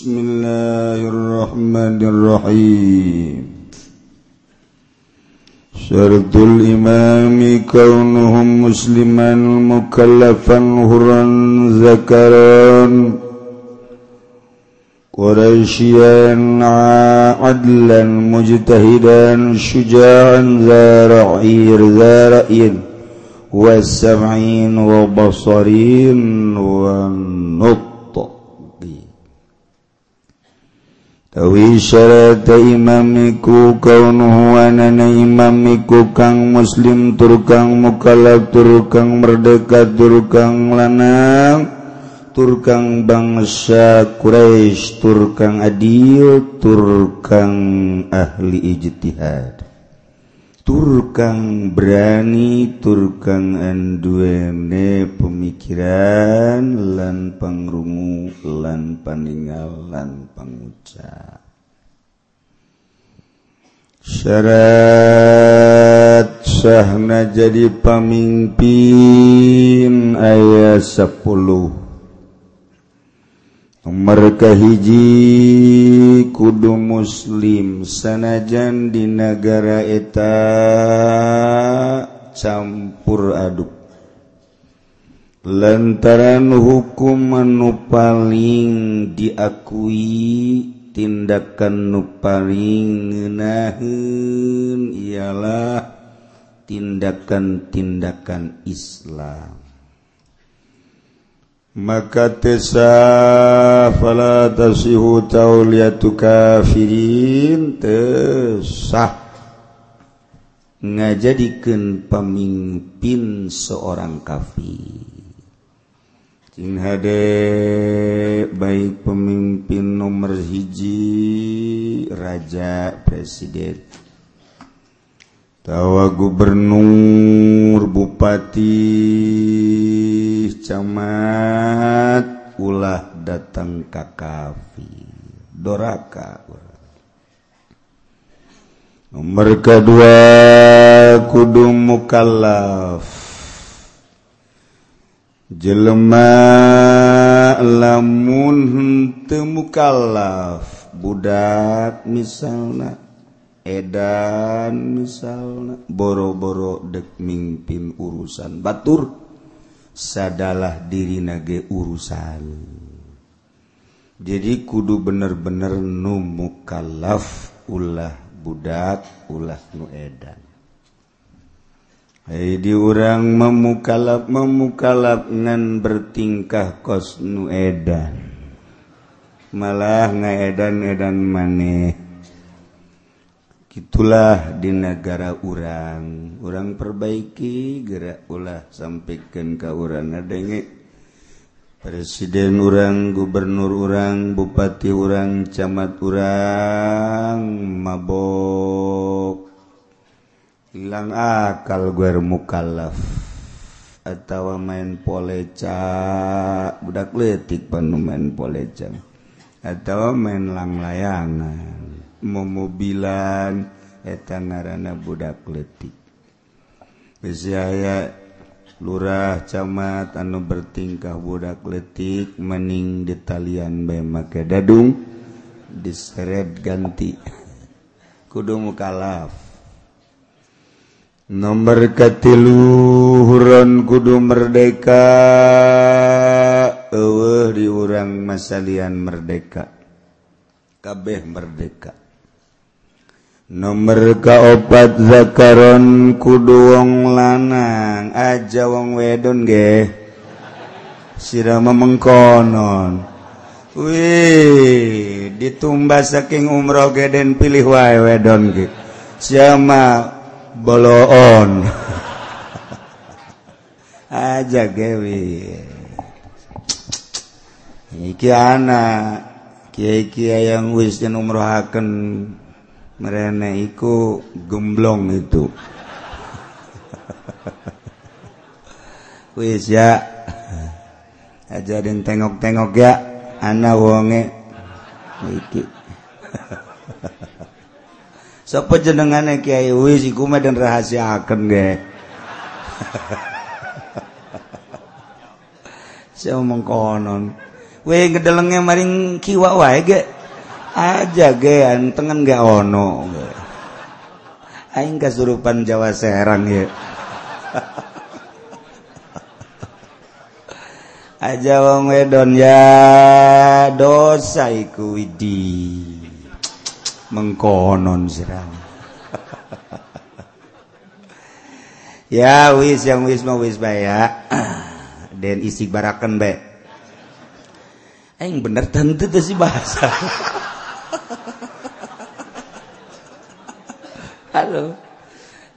بسم الله الرحمن الرحيم. شرط الإمام كونه مسلما مكلفا هرا ذكرا. قريشيا عدلا مجتهدا شجاعا ذا رأي ذا رأي والسمعين وبصرين والنطق. Tawisyarata imamiku kaunuhu anana imamiku kang muslim tur kang turkang tur kang merdeka tur kang lanang tur kang bangsa Quraisy tur kang adil tur kang ahli ijtihad turkang berani turkang anduene pemikiran lan pangrungu lan paningal lan pangucap. Syarat sahna jadi pamimpin ayat 10 nomor kahiji kudu muslim sanajan di negara eta campur aduk. Lantaran hukum anu paling diakui tindakan nu paling ngeunaheun ialah tindakan-tindakan Islam. maka tesa fala tasihu tauliyatu kafirin tesah. Ngajadikeun pemimpin seorang kafir. Cing hade baik pemimpin nomor hiji raja presiden. Tawa gubernur bupati camat ulah datang kakafi doraka. Nomor kedua kudu mukallaf. Jelema lamun teu mukallaf. Budak misalna edan misalna. Boro-boro dek mimpin urusan batur. Sadalah diri nage urusan. Jadi kudu bener-bener nu mukallaf ulah budak ulah nu edan. Hai di orang memukalap memukalap ngan bertingkah kos nu edan. Malah ngaedan edan maneh. gitulah di negara urang. Orang perbaiki gerak ulah sampaikan ke orang denge Presiden urang gubernur urang bupati urang camat urang mabok. Hilang akal gue mukallaf atau main poleca. Budak letik panu main poleca. Atau main lang layangan. memobilan etan ngaranna budak letik Beaya lurah camat anu bertingkah budak letik mening di talian bemake dadung diseret ganti. Kudu mukalaf. Nomor katilu huron kudu merdeka eueuh diurang masalian merdeka. Kabeh merdeka. nomor kaopat zakaron kudu wong lanang. Aja wong wedon ge sirama mengkonon wih ditumbas saking umroh ge den pilih wae wedon ge siapa boloon. Aja gewi iki anak kiai-kiai yang wis umrohaken merene iku gemblong itu. Wis ya. Aja den tengok-tengok ya. Ana wonge. Iki. Sapa jenengane kiai? Wis iku mah den rahasiakeun ge saya omong konon. Gedelengnya maring kiwa wa aja gean tengen gak ono. Kesurupan Jawa Serang ya. Aja wong wedon ya. Dosa iku widi. Mengkonon serang. Ya wis yang wis mau wis ya. Dan isi barakan baik bener tentu sih bahasa Halo.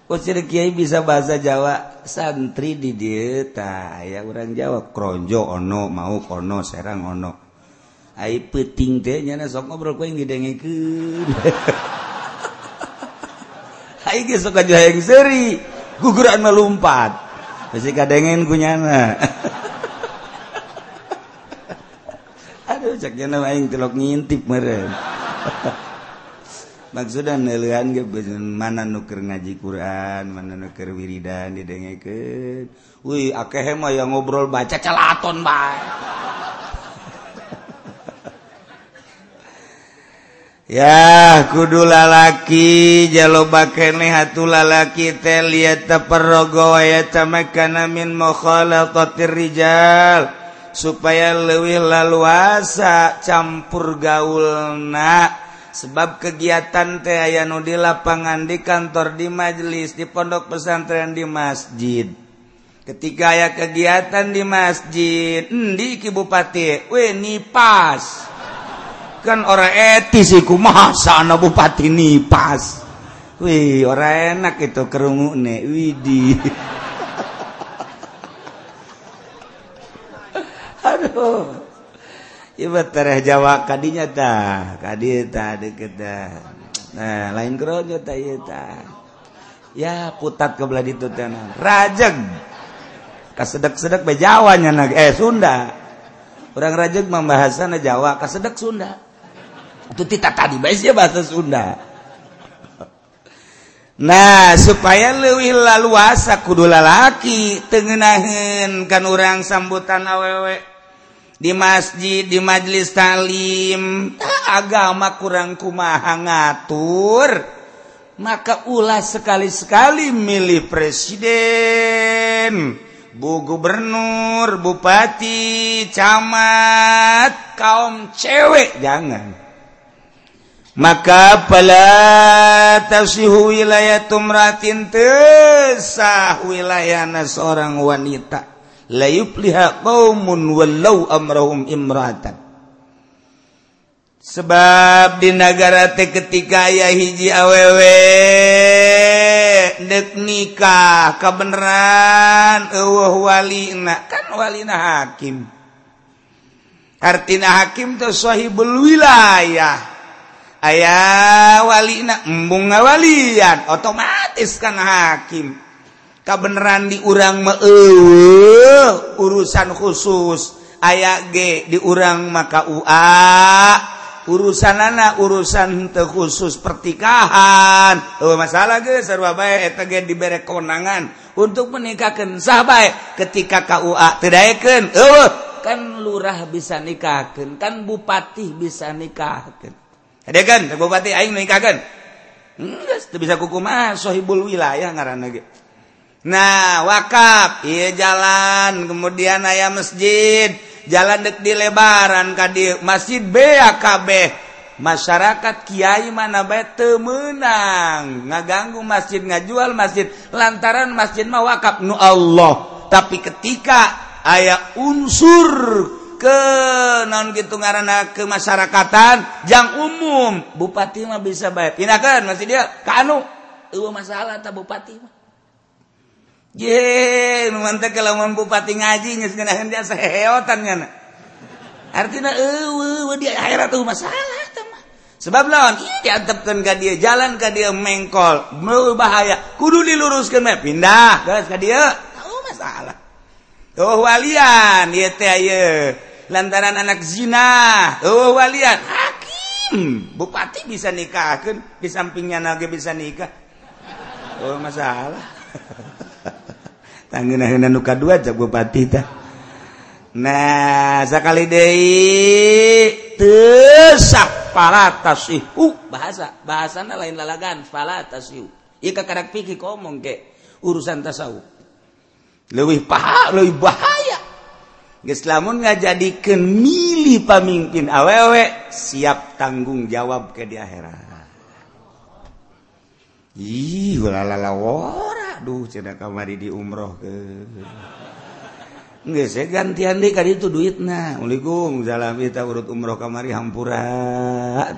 Kusir Kiai bisa bahasa Jawa santri di dieta ya orang Jawa kronjo ono mau kono serang ono. Ai peting teh nyana sok ngobrol kuing didengekeun Hai ge sok aja yang seuri guguran melumpat Pasti kadengen ku nyana. Aduh cak nyana aing telok ngintip meureun. maksudan mana nuker ngaji Quran mana nuker wiridan didengeken wih akeh mah yang ngobrol baca celaton bae. Ya kudu lalaki jalo bakene hatu lalaki teh lihat taparrogo ya tamakana min mukhalatatir rijal. supaya lewih laluasa campur gaulna. Sebab kegiatan teh aya nu di lapangan di kantor di majelis di pondok pesantren di masjid. Ketika aya kegiatan di masjid endi ki bupati? We nipas. Kan orang etis iku masa anak bupati nipas? Wih orang enak itu kerungu nih widih aduh ibat tereh Jawa kadinya tah kadi tah deket tah. Nah lain kerojo ta ieu tah. Ya putat kebelah itu teh rajeg kasedek sedek be Jawa nya eh Sunda. Orang rajeg membahasana Jawa kasedek Sunda. Itu tita tadi biasanya bahasa Sunda. Nah supaya lewih laluasa kudu lalaki tengenahin kan orang sambutan awewek di masjid di majelis talim. Agama kurang kumaha ngatur. Maka ulah sekali-sekali milih presiden. Bu gubernur bupati camat kaum cewek jangan. Maka pala tasihu wilayah tumratin tesah wilayahna seorang wanita Imratan sebab di negara teh ketika ya hiji awewe dek nikah kebenaran wali kan wali hakim. Artina hakim tuh sahibul wilayah. Ayah wali embung ngawalian otomatis kan hakim beneran diurang me urusan khusus. Aya G diurang maka UA urusan anak urusan khusus pertikahan. Oh, masalah diberre kewenangan untuk menikahkan sahabat ketika KUA tidakken kan lurah bisa nikahkan kan bupati bisa nikahkan bupati nikahkan bisa kukumahhibul wilayah ngaran Nah wakaf. Ia jalan. Kemudian ayah masjid. Jalan dek di lebaran kadir masjid BKB masyarakat Kiai mana baik temenang ngaganggu masjid ngajual masjid. Lantaran masjid mah wakaf nu Allah. Tapi ketika ayat unsur ke non gitu ngarana kemasyarakatan yang umum bupati mah bisa baik pindahkan masih dia kanu anu? Masalah tak bupati mah. lawan bupati ngaji sebab lawan diantepkan ke dia jalan ke dia mengkol mau bahaya kudu diluruskan pindah guys ke dia. Tahu masalah tuh walian ya teh lantaran anak zina tuh walian. Hakim bupati bisa nikahkan di sampingnya naga bisa nikah. Oh masalah tangka dua Bupati nah sekali uh, bahasa bahasa lain lalagan pikir ngomong ke urusan tasau lebih paha lebih bahaya. Islamun nggak jadikan milih pamimpin awewek siap tanggung jawab ke di akhirat. Ih lalalawa aduh cenah kamari di umroh ke Nggak, saya gantian deh kali itu duit nah. Assalamualaikum, salam kita urut umroh kamari hampura.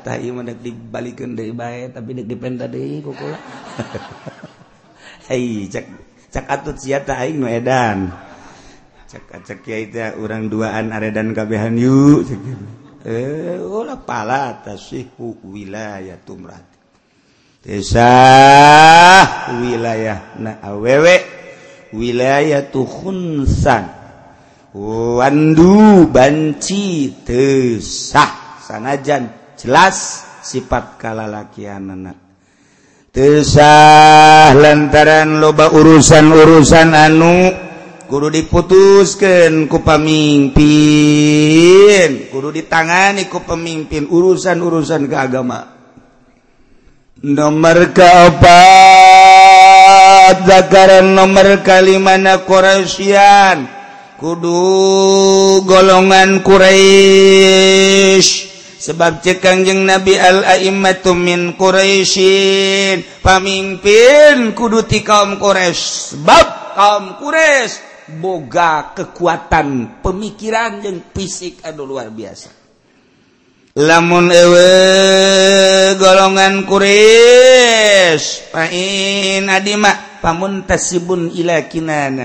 Tah ieu mah dibalikeun deui bae tapi dek dipenta deui kukula. Hei, cek cek atut sia tah aing nu edan. Cek cek ya teh urang duaan aredan kabehan yuk. Cek. Eh, ulah pala tasihu wilayah tumrat Tisah wilayah na awewe wilayah tuhunsan Wandu banci tesah sanajan jelas sifat kalalakian anak Tesah lantaran loba urusan-urusan anu kudu diputuskan ku pemimpin. Kudu ditangani ku pemimpin urusan-urusan keagamaan. nomor keopat zakaran nomor kalimana Quraisyan. Kudu golongan Quraisy sebab cekangjeng Nabi al-a'immatu min Quraisyin. Pamimpin kudu ti kaum Quraisy sebab kaum Quraisy boga kekuatan pemikiran yang fisik aduh luar biasa. lamun ewe golongan Quraisy pain adima pamun tasibun ila kinana.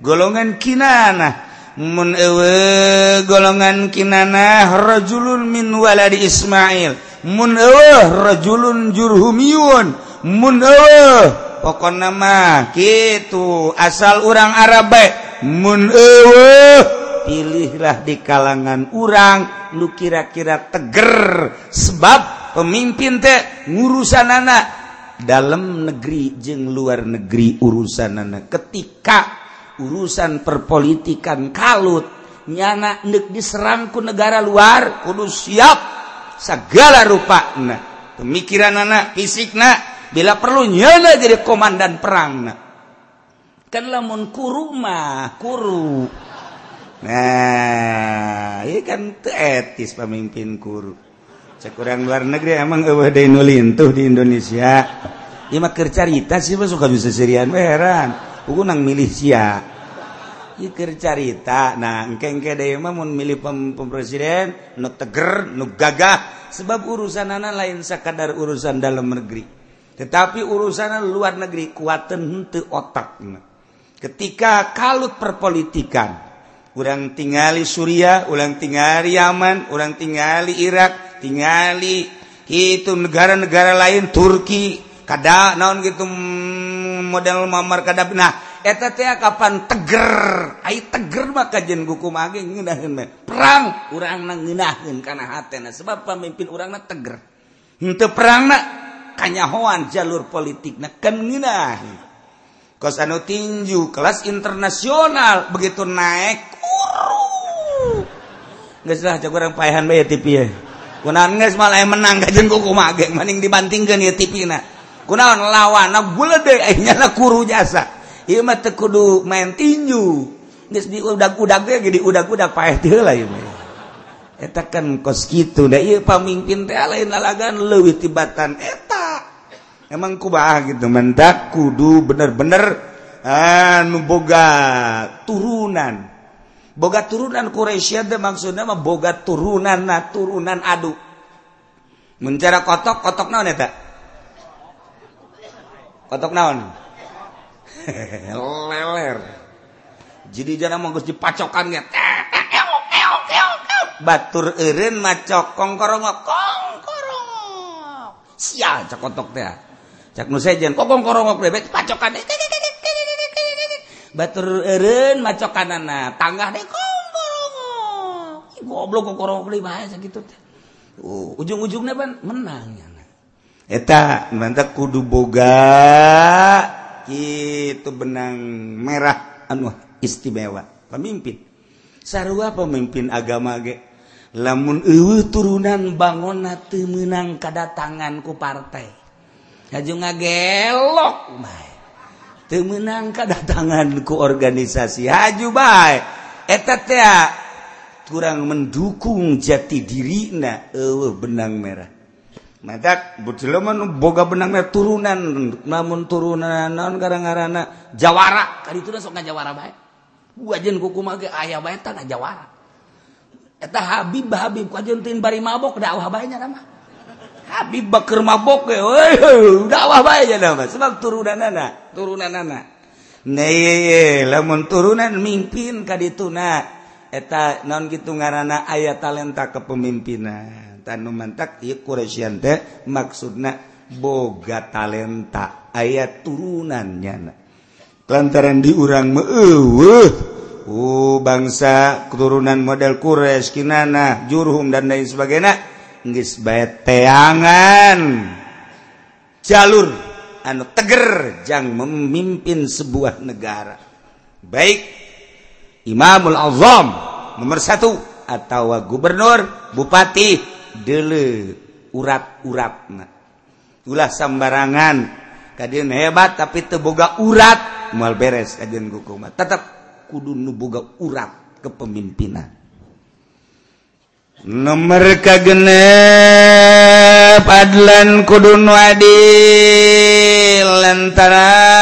Golongan kinana. Mun ewe golongan kinana rajulun min waladi Ismail. Mun ewe rajulun jurhumiyun mun ewe pokok nama gitu asal orang Arab mun ewe pilihlah di kalangan orang nu kira-kira teger sebab pemimpin teh ngurusan anak dalam negeri jeung luar negeri urusan anak ketika urusan perpolitikan kalut nyana nek diserangku negara luar kudu siap segala rupa nah pemikiran anak fisik nak bila perlu nyana jadi komandan perang nak kan lamun kuru mah kuru. nah kan etis pemimpin guru. Sekurang luar negeri emang nulintuh di Indonesia. Ya mah kercarita sih mah suka bisa sirian heran. Aku nang milisia ya kercarita nah engke engke deh mah milih pem, pem presiden nu teger nu gagah sebab urusan anak lain sekadar urusan dalam negeri. Tetapi urusan luar negeri kuatan henteu otak ketika kalut perpolitikan urang tingali Surya ulang tinggal Yaman urang tingali Irak tingali itu negara-negara lain Turki kada naon gitu mm, model mamar kada. Nah eta teh kapan teger ai teger mah kajen guku mage ngeunaheun perang urang ngeunaheun kana hatena sebab pamimpin urangna teger. Henteu perangna kanyahoan jalur politikna kan ngeunaheun kos anu tinju kelas internasional begitu naik Geus lah kurang pahan TV ye. Kunaon geus malah menang maning dibantingkeun ya TV kunaon lawan kuru jasa. Kudu main tinju. Geus diudag-udag ge diudag-udag paeh teu lah ieu eta kan kos kitu da ieu pamimpin teh lain lalagan leuwih tibatan eta. Emang kumaha gitu mendak kudu bener-bener ah, anu boga turunan. Boga turunan Quraisy maksudnya mah boga turunan nah turunan adu. Mencara kotok kotok naon eta kotok naon? Leler. Jadi jangan mau dipacokan ya. Batur eureun macok kongkorong kongkorong sia cak kotok teh cak nu sejen kongkorong bebek pacokan batur Eren maco kanana tangga deh goblok kokorong kali bahasa gitu teh. Uh, ujung-ujungnya ban menang ya. Eta mantap kudu boga itu benang merah anu istimewa pemimpin. Sarua pemimpin agama ge lamun eueuh turunan bangona teu meunang kadatangan ku partai. haju ngagelok mah. menang kedatanganku organisasi. Haju baik. Kurang mendukung jati diri na uh, benang merah. Mata bucilaman boga benang merah turunan. Namun turunan non karena jawara. Kali itu sok jawara baik wajen kuku mage ayah baik tanah jawara eta habib habib kajentin bari mabok dakwah baiknya nama habib Bakar mabok ya, dakwah bae nama, sebab turunan anak, turunan lamun turunan mimpin kadituna eta non gitu ngarana ayat talenta kepemimpinan. Tanu mantak ieu Quraisyan teh maksudna boga talenta ayat turunannya. Na. Lantaran diurang meeuweuh eh, uh, bangsa keturunan model Quraisy kinana, jurhum dan lain sebagainya nggis baet teangan jalur anu teger jang memimpin sebuah negara. Baik Imamul Azam nomor satu atau gubernur bupati dele urat-urat ulah sembarangan. Kadian hebat tapi teboga urat. Mal beres kadian hukuman tetap kudu nuboga urat kepemimpinan nomor kagene padlan kudu adil lantaran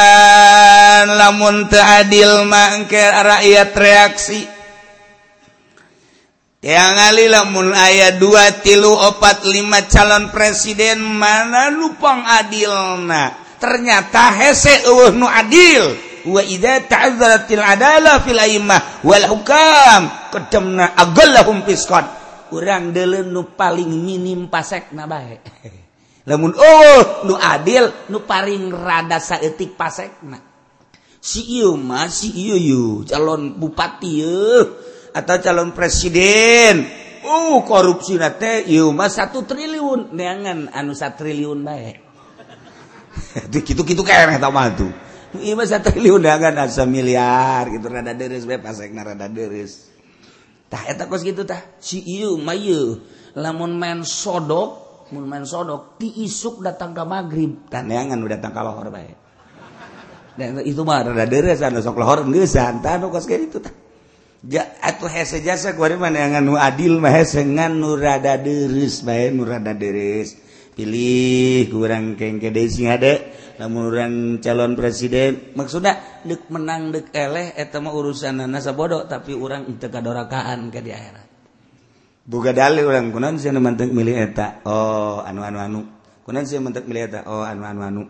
lamun adil mangke rakyat reaksi. Yang ali lamun ayat dua tilu opat lima calon presiden mana lupang adilna? Ternyata hese uh nu adil. Wa idza ta'azzaratil adala fil aimah wal hukam. Qadamna agallahum fisqat urang dele nu paling minim pasek nabae lamun Oh nu adil nu paling rada saeutik pasek si ieu mah si ieu yu calon bupati atau calon presiden. Uh korupsi nate mah satu triliun. Neangan anu satu triliun bae. Gitu gitu kayak tau tuh. Iuma satu triliun neangan asa miliar gitu rada deres bae pasek rada deres lamun main sodok mun main sodok ti isuk datang ke magrib. Tanangan udah datang ka lohor bae. Dan itu mah rada deres anu sok lohor ngeusan. Tah nu kos kitu tah. Ja atuh hese jasa kuari mah ngan nu adil mah hese ngan nu rada deres bae nu rada deres pilih kurang kengke gede sing ada. Namun orang calon presiden maksudnya dek menang dek eleh eta mah urusan nasa bodoh tapi orang itu kadorakaan ke di akhirat. Buka dalil orang kunan sih mantek milih eta? Oh anu anu anu. Kunan sih mantek milih eta? Oh anu anu anu.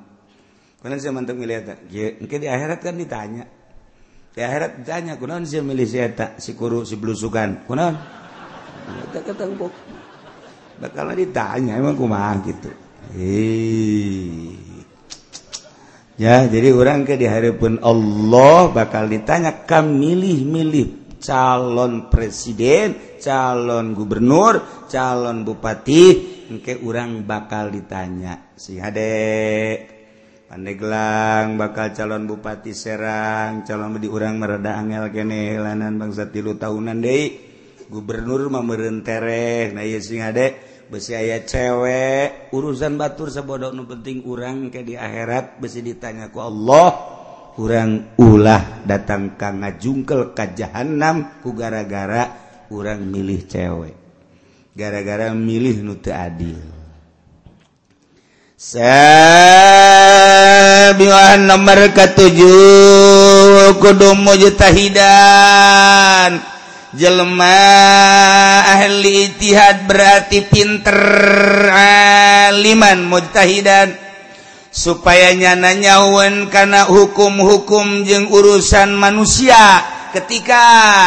Kunan sih mantek milih eta? Mungkin di akhirat kan ditanya. Di akhirat ditanya kunan sih milih si eta? Si kuru si belusukan kunan kata kata bakal ditanya emang kumaha gitu. Ya jadi orang ke diharapkan Allah bakal ditanya kam milih-milih calon presiden calon gubernur calon bupati? Engke orang bakal ditanya si hadek Pandeglang bakal calon bupati Serang calon di orang mereda angel kene lanan bangsa tilu tahunan deui gubernur memerentereh na sing adek besi aya cewek. Urusan batur sebodoh nu penting urang ke di akhirat besi ditanyaku Allah kurang ulah datang ka ngajungkel ka jahanam ku gara-gara urang milih cewek. Gara-gara milih nu teu adil. Sabiwan nomor ketujuh kudu mujtahidan jelma ahli ijtihad berarti pinter aliman mujtahidan. Supaya nyananyawan karena hukum-hukum jeung urusan manusia. Ketika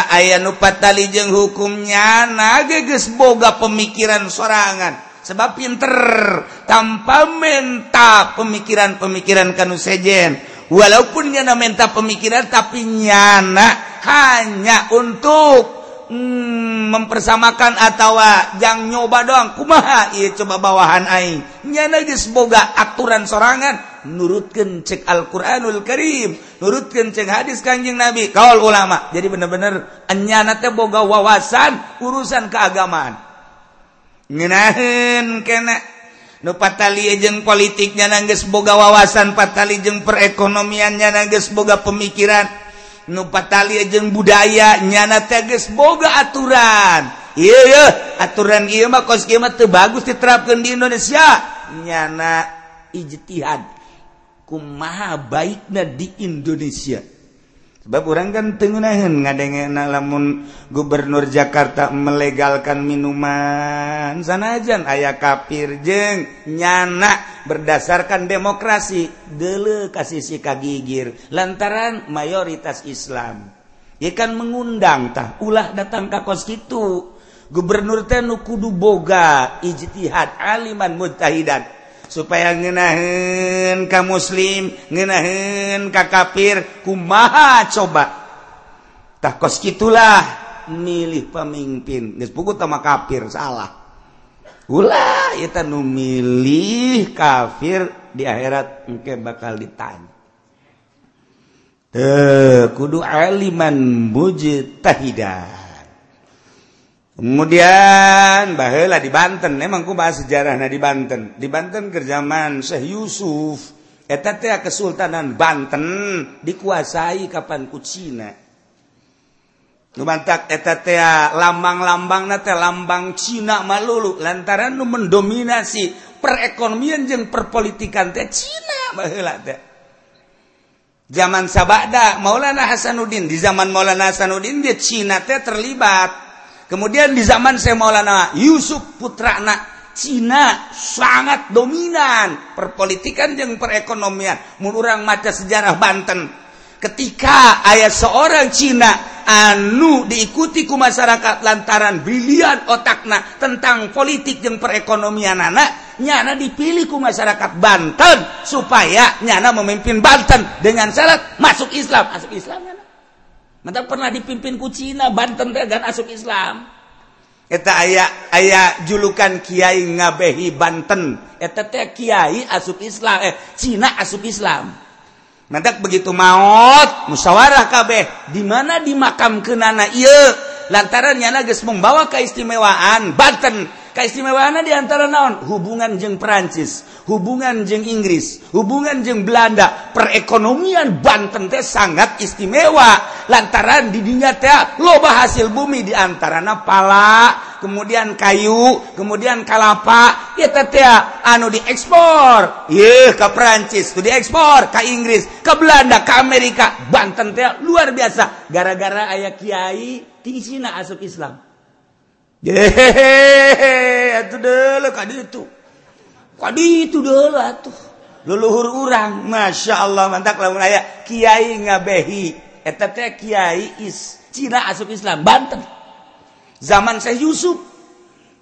ayah nupatali jeung hukumnya nageges boga pemikiran sorangan. Sebab pinter tanpa menta pemikiran-pemikiran kanu sejen. Walaupun nyana menta pemikiran tapi nyana hanya untuk hmm, mempersamakan atautawa yang nyoba doang. Kumaha? Ia coba bawahan aing. Nyanaboga aturan sorangan. Nurutkan cek Alquranul Karim. Nurutkan cek hadis Kanjeng Nabi. Kaul ulama. Jadi bener-bener enyanate boga wawasan urusan keagamaan. Ngenahin kena. Nu patali jeung politiknya nangis boga wawasan patali jeung perekonomiannya nangis boga pemikiran. nupatali jeung budaya nyana teges boga aturan. Iya aturan ieu mah kos kieu mah teu bagus diterapkan di Indonesia. Nyana ijtihad kumaha baikna di Indonesia? Sebab orang kan tengunahan ngadenge lamun Gubernur Jakarta melegalkan minuman. Sana aja ayah kapir jeng nyana berdasarkan demokrasi. Dele kasih si kagigir. Lantaran mayoritas Islam. ikan kan mengundang tah ulah datang ke kos itu. Gubernur teh kudu boga ijtihad aliman mutahidat supaya ngenahin ka muslim ngenahin ka kafir kumaha coba? Takos gitulah milih pemimpin. Geus buku sama kafir salah. Ulah eta nu milih kafir di akhirat engke bakal ditanya. Teh kudu aliman mujtahidah kemudian bahlah di Banten emangku bahas sejarah Nah di Banten. Di Banten kerjaman Syekh Yusuf eteta Kesultanan Banten dikuasai kapan kucina mantak lambang-lambang lambang Cina malulu lantaran lu mendominasi perekonomian yang perpolitikan teh Cina zaman sabada Maulana Hasanuddin di zaman Maulana Hasanuddin dia Cina teh terlibat kemudian di zaman saya Maulana Yusuf putra anak Cina sangat dominan perpolitikan dan perekonomian. Menurang maca sejarah Banten. Ketika ayat seorang Cina anu diikuti ku masyarakat lantaran brilian otakna tentang politik dan perekonomian anak nyana dipilih ku masyarakat Banten supaya nyana memimpin Banten dengan syarat masuk Islam. Masuk Islam nyana Mata pernah dipimpin ku Cina, Banten teh asuk Islam. Eta aya aya julukan Kiai ngabehi Banten. Eta teh Kiai asuk Islam, eh Cina asuk Islam. Mantak begitu maut musyawarah kabeh di mana dimakam kenana ieu lantaran nyana geus membawa keistimewaan Banten keistimewaan diantara naon? Hubungan jeng Perancis hubungan jeng Inggris hubungan jeng Belanda. Perekonomian Banten teh sangat istimewa. Lantaran didinya teh loba hasil bumi diantara pala kemudian kayu kemudian kalapa. Ya teh anu diekspor. Ye ke Perancis tuh diekspor ke Inggris ke Belanda ke Amerika. Banten teh luar biasa. Gara-gara ayah kiai di Cina asup Islam. leluhur urang Masya Allah mantap lamun aya. Kyai ngabehi. Eta teh Kyai is Cina asup Islam Banten. Zaman Syekh Yusuf.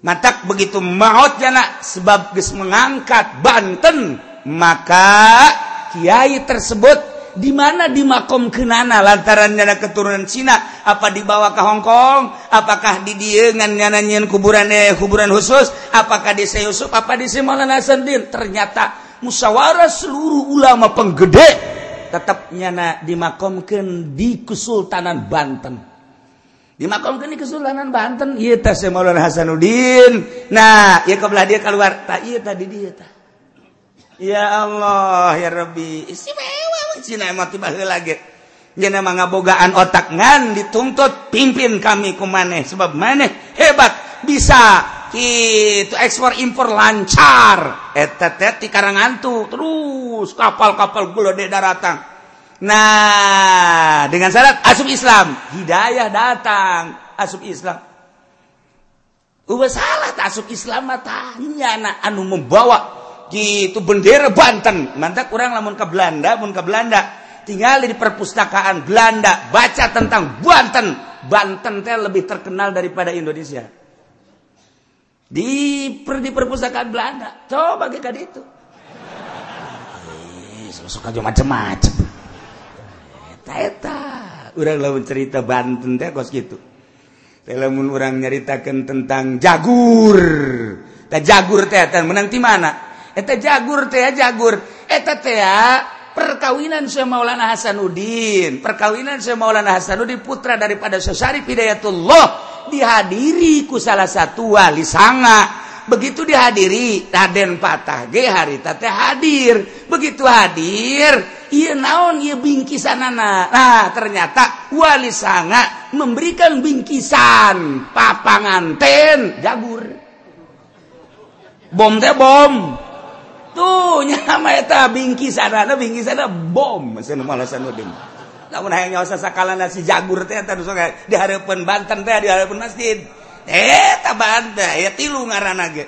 Matak begitu maut jana sebab geus mengangkat Banten maka Kiai tersebut di mana di makom kenana lantaran nyana keturunan Cina? Apa dibawa ke Hong Kong? Apakah di diengan nyana nyen kuburan eh kuburan khusus? Apakah di Yusuf apa di Maulana Hasanuddin ternyata musyawarah seluruh ulama penggede tetap nyana dimakomkan di Kesultanan Banten. Dimakomkan di Kesultanan Banten. Iya teh Maulana Hasanuddin nah iya kebelah dia keluar. Tak iya tadi dia tak Ya Allah ya Rabbi. Isi laginabogaan otak. Ngan dituntut pimpin kami ke sebab maneh hebat. Bisa. Itu ekspor impor lancar. Karangantu. Terus kapal-kapal gula de datang. Nah dengan syarat asub Islam. Hidayah datang. Asub Islam. Salah asub Islam matanya anak anu membawa gitu bendera Banten. Mantap kurang namun ke Belanda pun ke Belanda. Tinggal di perpustakaan Belanda baca tentang Banten. Banten teh lebih terkenal daripada Indonesia. Di per, di perpustakaan Belanda. Coba kita itu suka aja macam-macam eta orang lawan cerita Banten teh kos gitu. Lamun orang nyeritakan tentang jagur. Teh jagur teh menang di mana eta jagur teh jagur. Eta teh perkawinan Syekh Maulana Hasanuddin. Perkawinan Syekh Maulana Hasanuddin putra daripada Syekh Hidayatullah dihadiri ku salah satu wali sanga. Begitu dihadiri Raden Patah ge harita teh hadir. Begitu hadir ia naon ia bingkisanana. Nah ternyata wali sanga memberikan bingkisan papanganten. Jagur. Bom teh bom. tuhnyata bingki sana bingki sana bom. Namun hanya sakalan nasi jagur teh di harapan Banten teh di harapan masjid. Eh Banten ya tilu ngarana ge.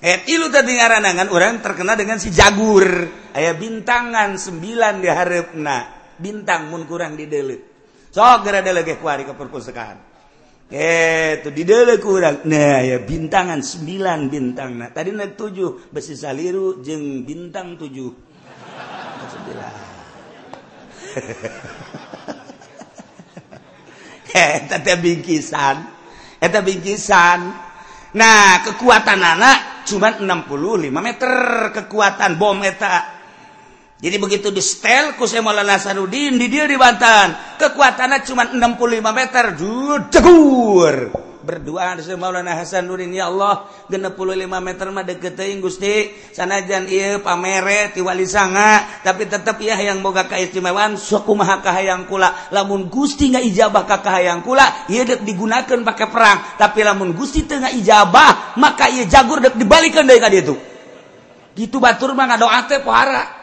Eh tilu tadi ngaranangan orang terkena dengan si jagur. Ayah bintangan sembilan di harapna bintang mun kurang didelek sok gara delegeh kuari ke perpustakaan itu dide kurang. Nah ya bintangan 9 bintang. Nah tadi naik tujuh besi saliru jeng bintang 7 eh bingkisan. Eta bingkisan. Nah kekuatan anak cuma 65 meter. Kekuatan bom eta. Jadi begitu di stel ku Maulana Hasanuddin di dia di Banten. Kekuatannya cuma 65 meter. Jegur. Berdoa di Maulana Hasanuddin ya Allah 65 meter mah deket teuing Gusti. Sanajan ieu pamere ti wali sanga tapi tetep ieu yang boga kaistimewaan sakumaha kahayang kula. Lamun Gusti nggak ijabah ka kahayang kula, ieu deuk digunakeun pakai perang. Tapi lamun Gusti teu ijabah maka ieu jagur deuk dibalikeun deui ka ditu. Gitu batur mah ngadoa teh pohara.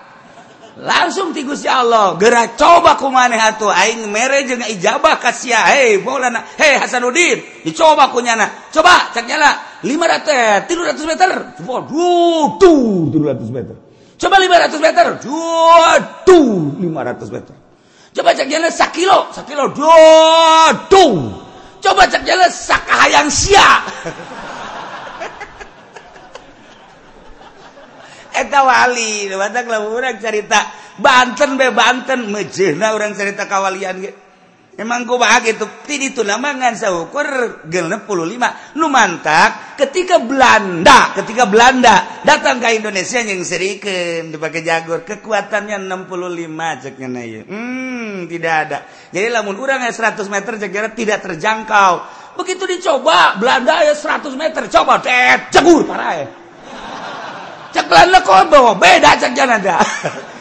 langsung tigus ya Allah gerak coba ku maneh atuh aing mere jeung ijabah ka sia hei Maulana hei Hasanuddin dicoba ku nyana coba cek nyala. 500 300 meter coba duh tuh 300 meter. Coba 500 meter. Duh tuh 500 meter. Coba cek nyala sakilo sakilo kilo tuh coba cek nyala sakahayang sia. etawali orang cerita Banten be Banten mejena orang cerita kawalian ge. Emang gue bahagia itu ti itu lamangan saukur genep puluh lima. Numantak ketika Belanda ketika Belanda datang ke Indonesia yang serikan dipakai jagur kekuatannya 65 ceknya naya hmm tidak ada. Jadi lamun urang ya 100 meter jaga tidak terjangkau. Begitu dicoba Belanda ya 100 meter coba cegur parah ya. beda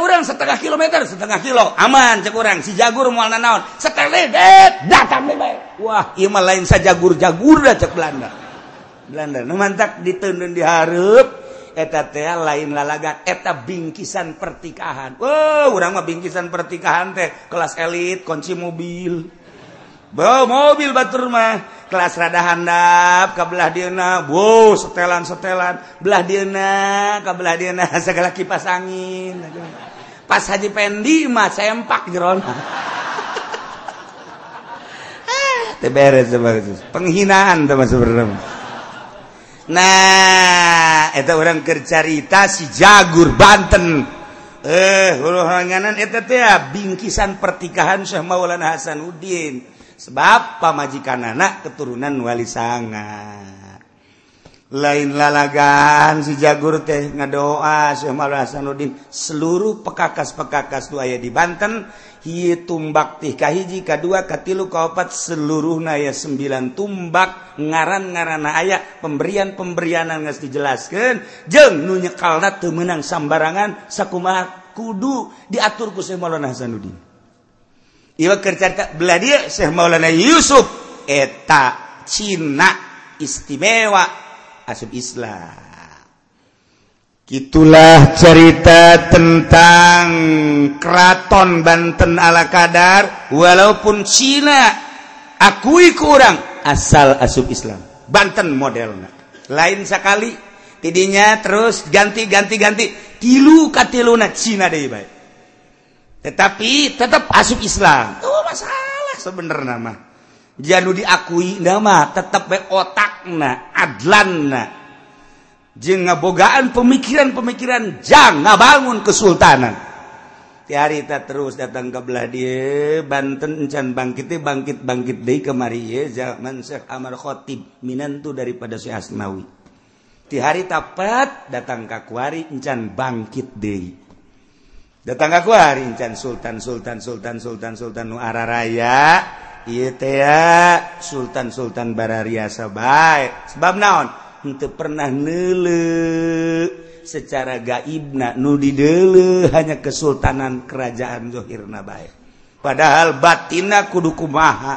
orang setengah kilometer setengah kilo. Aman kurang si jagur mual naon. Datang Wah Ima lain saja jagur jagur cek Belanda. Belanda mantap ditendun diharap eta teh lain lalagan eta bingkisan pertikahan. Wow orang mah bingkisan pertikahan teh kelas elit kunci mobil. Bawa mobil batur mah kelas rada handap kabelah dina wow setelan setelan. Belah dina kabelah dina segala kipas angin. Pas haji pendi mah sempak jeron. Beres penghinaan teman sebenarnya. Nah itu orang kercarita si jagur Banten. Eh hulu hanganan itu teh bingkisan pertikahan Syekh Maulana Hasanuddin sebab pamajikan anak keturunan wali sanga lain lalagan si jagur teh ngadoa Syekh Hasanuddin. Seluruh pekakas-pekakas tu aya di Banten hieu tumbak tih kahiji kadua katilu kaopat seluruhna aya sembilan tumbak ngaran-ngaranna aya pemberian-pemberianan geus dijelaskeun. Jeung nu nyekalna teu meunang sambarangan sakumaha kudu diatur ku Syekh Hasanuddin. Maulana Yusuf. Eta Cina istimewa asub Islam. Itulah cerita tentang keraton Banten ala kadar. Walaupun Cina akui kurang asal asub Islam. Banten modelnya. Lain sekali tidinya terus ganti ganti ganti. Tilu katiluna Cina deh baik tetapi tetap asup Islam. Oh, masalah sebener nama jadu diakui nama tetap baik otakna adlanna. Jeng ngabogaan pemikiran-pemikiran jang ngabangun kesultanan. Ti hari kita terus datang ke belah dia Banten encan bangkitnya bangkit bangkit deh kemari ya zaman Syekh Amar Khotib minantu daripada Syekh Asnawi. Ti hari tapat datang ke kuari encan bangkit deh datang aku hari Incan Sultan Sultan Sultan Sultan Sultan Nuara Raya. Itea Sultan Sultan Barariasa baik sebab naon? Untuk pernah nele secara gaibna nudi dele hanya kesultanan kerajaan Zohirna baik padahal batina kudu kumaha.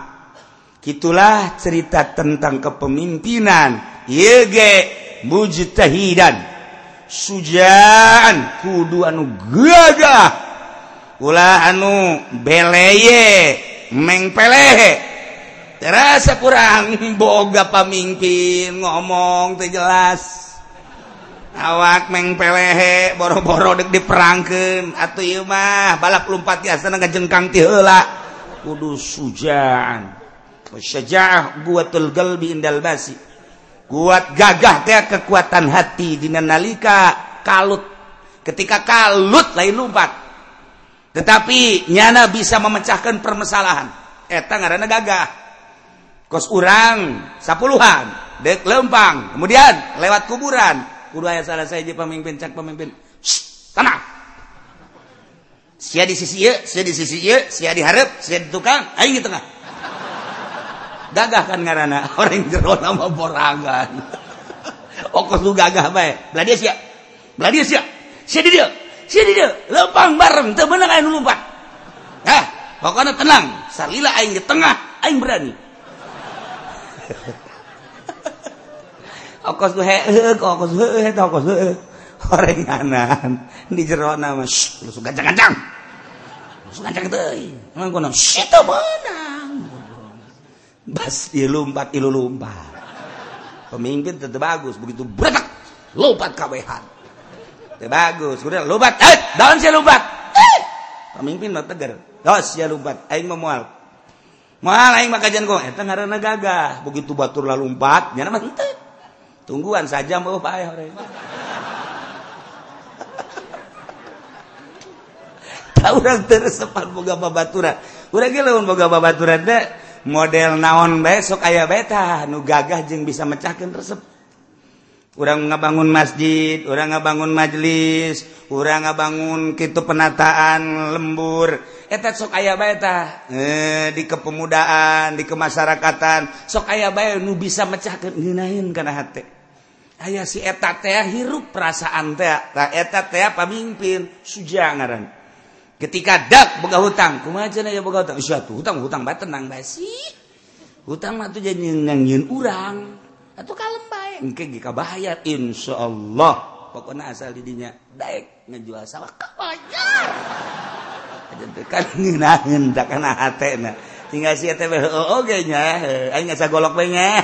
Gitulah cerita tentang kepemimpinan. Yege mujtahidan. sujaan. Kudu anu gagah ulah anu beleye meng pelehe terasa kurang boga pamimpin ngomong teu jelas. Awak meng pelehe boro-boro dek diperangkeun. Atuh ieu mah balap lompat tiasa ngajengkang ti heula. Kudu sujaan. Wasyajaah buatul qalbi indal basi. kuat gagah teh kekuatan hati dina nalika kalut. Ketika kalut lain lumpat. Tetapi nyana bisa memecahkan permasalahan. Eta ngaranna gagah. Kos urang sapuluhan dek lempang kemudian lewat kuburan. Kudu aya salah saya jadi pemimpin cak pemimpin. Shh, tenang sia di sisi ieu sia di sisi ieu sia di hareup sia di tukang aing di tengah. gagah kan ngarana orang jero nama borangan okos oh, lu gagah bae belah dia sia. Belah dia sia. Sia dia. Sia dia. Lempang bareng teu bener aya nu lompat eh pokoknya tenang. Salila aing di tengah aing berani. Oh, okos lu heuh okos heuh eta okos heuh horenganan di jero nama shh lu suka gancang lu gajang teuing mangkono situ mana Bas dilumpat ilu lumpat. Pemimpin tetap bagus begitu beretak lompat kawehan. Teu bagus, kudu lompat. Eh, daun si lompat. Eh. Pemimpin mah tegar. Dos sia lompat, aing mah moal. Moal aing mah kajian kong eta ngaranna gagah. Begitu batur lah lompat, nya mah henteu. Tungguan saja mau bae paeh hore. Tahu orang tersepan boga babaturan. Urang ge lamun boga babaturan teh model naon besok ayah beta nu gagah jeng bisa mecahkan resep. Orang ngabangun masjid orang ngabangun majelis orang ngabangun kitu penataan lembur. Eta sok ayah beta eh, di kepemudaan di kemasyarakatan sok ayah bay nu bisa mecahkan nginain karena hati ayah si eta teh hirup perasaan teh eta teh pemimpin sujang ngaran. Ketika dak boga hutang kumaha cenah ya boga hutang? Tuh hutang hutang bae tenang bae sih. Hutang mah tuh jadi nyieun urang. Atuh kalem bae. Engke ge kabayar insyaallah. Pokoknya asal di dinya daek ngejual sawah kabayar kan ngeunaheun da kana hatena tinggal sia teh oge nya aing ngasa golok bae nya.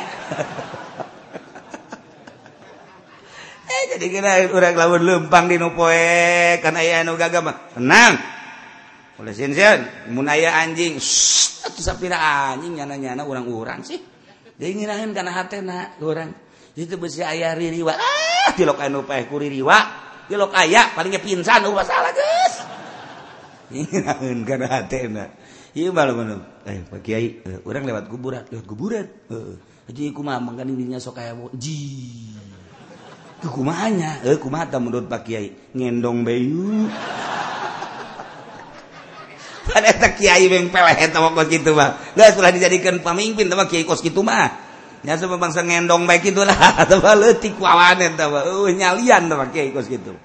Eh jadi kira urang lamun lempang di nu poe kan aya anu gagah mah. Tenang oleh sinsen mun aya anjing atuh sapira anjing nyana-nyana urang-urang sih. Dia ngirahin kana hatena urang. Itu besi aya ririwa. Ah tilok anu paeh ku ririwa. Tilok aya palingnya pingsan uh salah geus. Ngirahin kana hatena. Ieu mah mun eh Pak Kiai eh, urang lewat kuburan. Lewat kuburan? Heeh. Jadi kumaha? Mangkan dinya sok aya ji. Nya? eh kumaha menurut Pak Kiai? Ngendong bayu Kyai dijadikan pemimpin bangsa ngendong baik itulah uh, nyalian gitu.